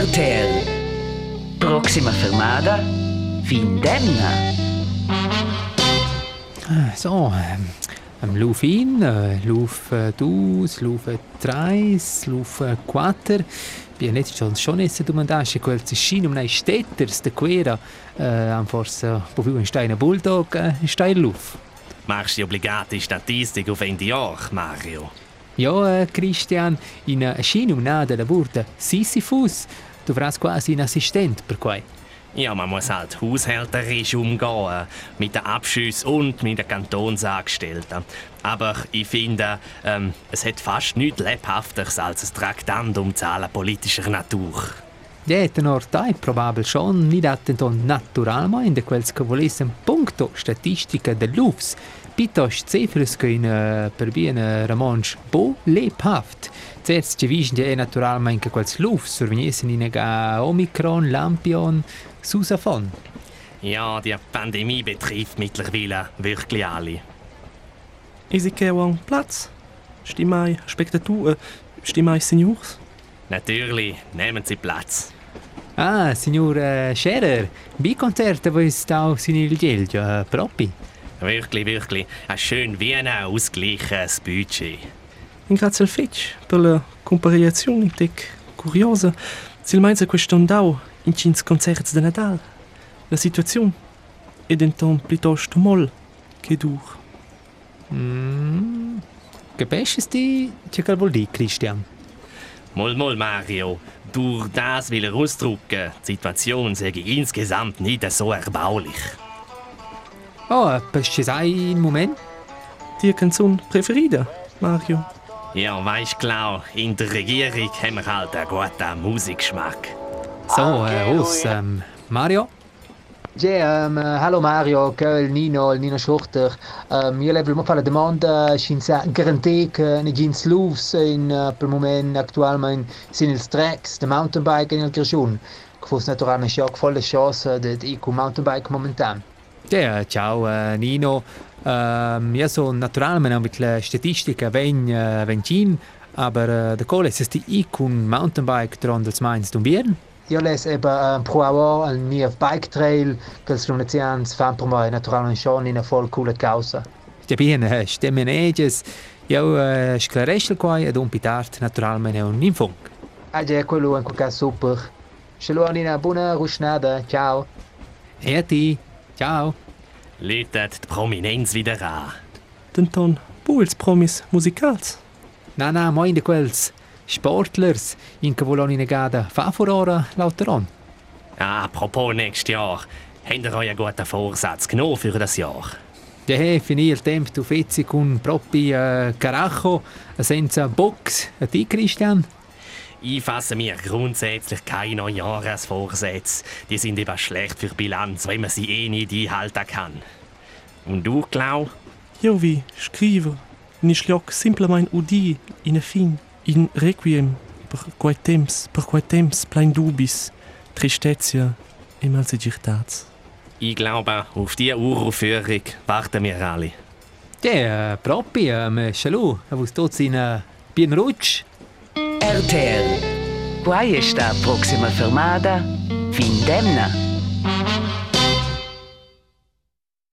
RTL. Proxima fermada, Findemna. So, ähm, am Lauf in, äh, Lauf äh, dus, Lauf äh, treis, Lauf äh, quater. Bien jetzt schon schon esse domandasse quel um nei Städters de Quera, äh, am forse po più in Steine Bulldog, äh, in Stein Lauf. Machst die obligate Statistik auf Ende Jahr, Mario? Ja, Christian, in äh, Scino na de Labor de Sisyphus, du wärst quasi ein Assistent per quai. Ja, man muss halt haushälterisch umgehen, mit den Abschüssen und mit den Kantonsangestellten. Aber ich finde, ähm, es hat fast nichts Lebhafteres als ein Traktandum Zahlen politischer Natur. Ja, tenor dai probabel schon nicht attenton naturalmente quels che volessem puncto statistica dell'UFS, piuttosto cifres che in uh, per bien ramonsch bo lebhaft. Zuerst ci vischen ja naturalmente che quels l'UFS surveniesen in Omikron, Lampion, Susafon. Ja, die Pandemie betrifft mittlerweile wirklich alle. Ezekiel Platz. Stimmai Spektatur, Stimmai Seniors. Natürlich, nehmen Sie Platz. Ah, signor uh, Scherer, wie Konzerte wo ist auch sinil gelio, uh, propi? Wirklich, wirklich, ein schön wie ein ausgleichenes Budget. Grazie al fetch per la compariazione tec curiosa. Sil meins a question dau in cins concerts de Nadal. La situazione è denton piuttosto moll che dur. Mm, Capisci che cal vuol dire, Christian? Mol, mol, Mario. Durch das will er ausdrücken, die Situation sei insgesamt nicht so erbaulich. Oh, per ci sai in moment? Die Canzone preferida, Mario. Ja, weisst klar, in der Regierung haben wir halt einen guten Musikgeschmack. So, äh, aus, ähm, Mario? Ja, um, hallo Mario, che il Nino, il Nino Schurter. Um, io levo fare la domanda, scinza garantì che ne gins luvs in uh, per moment actualment sin ils tracks, de mountainbike in il Kirchun. Che fosse naturalmente schon volle Chance de IQ mountainbike momentan. Ja, ciao äh, Nino. Ähm, ja, so naturalmente auch mit der Statistik wenn äh, wenn chin, aber äh, der Kohle ist die Icon Mountainbike dran das meinst du Bieren? Io les eben um, pro hour al mio bike trail che le lunazians fan per me naturalmente schon in una voll coole causa. Ja, bien, äh, stemmen eges. Ja, äh, sclarestel quai ed un pitart naturalmente un infunk. Ah, ja, quello in quel caso super. Shalom, una buona rusnada. Ciao. Ja, ti. Ciao. Läutet die Prominenz wieder an. Denton Buls Promis Musikals. Na, na, moin de quels Sportlers in che volon in gada fa furora lauteron. Ah, apropos nächstes Jahr. Habt ihr euch einen guten Vorsatz genommen für das Jahr? Ja, il tempo fezzi con propri äh, carajo senza box. A ti, Christian? Ich fasse mir grundsätzlich keine Neujahrsvorsätze. Die sind eben schlecht für die Bilanz, wenn man sie eh nicht einhalten kann. Und du, Klau? Io vi scrivo in schlock simplement udi in a fin in requiem per quai temps per quai temps plein dubis tristezia e malsigirtats. Ich glaube, auf diese Uraufführung warten wir alle. Ja, äh, propri, ähm, schalu, avus tots in äh, bien rutsch. RTL. Quai sta proxima fermada, Findemna.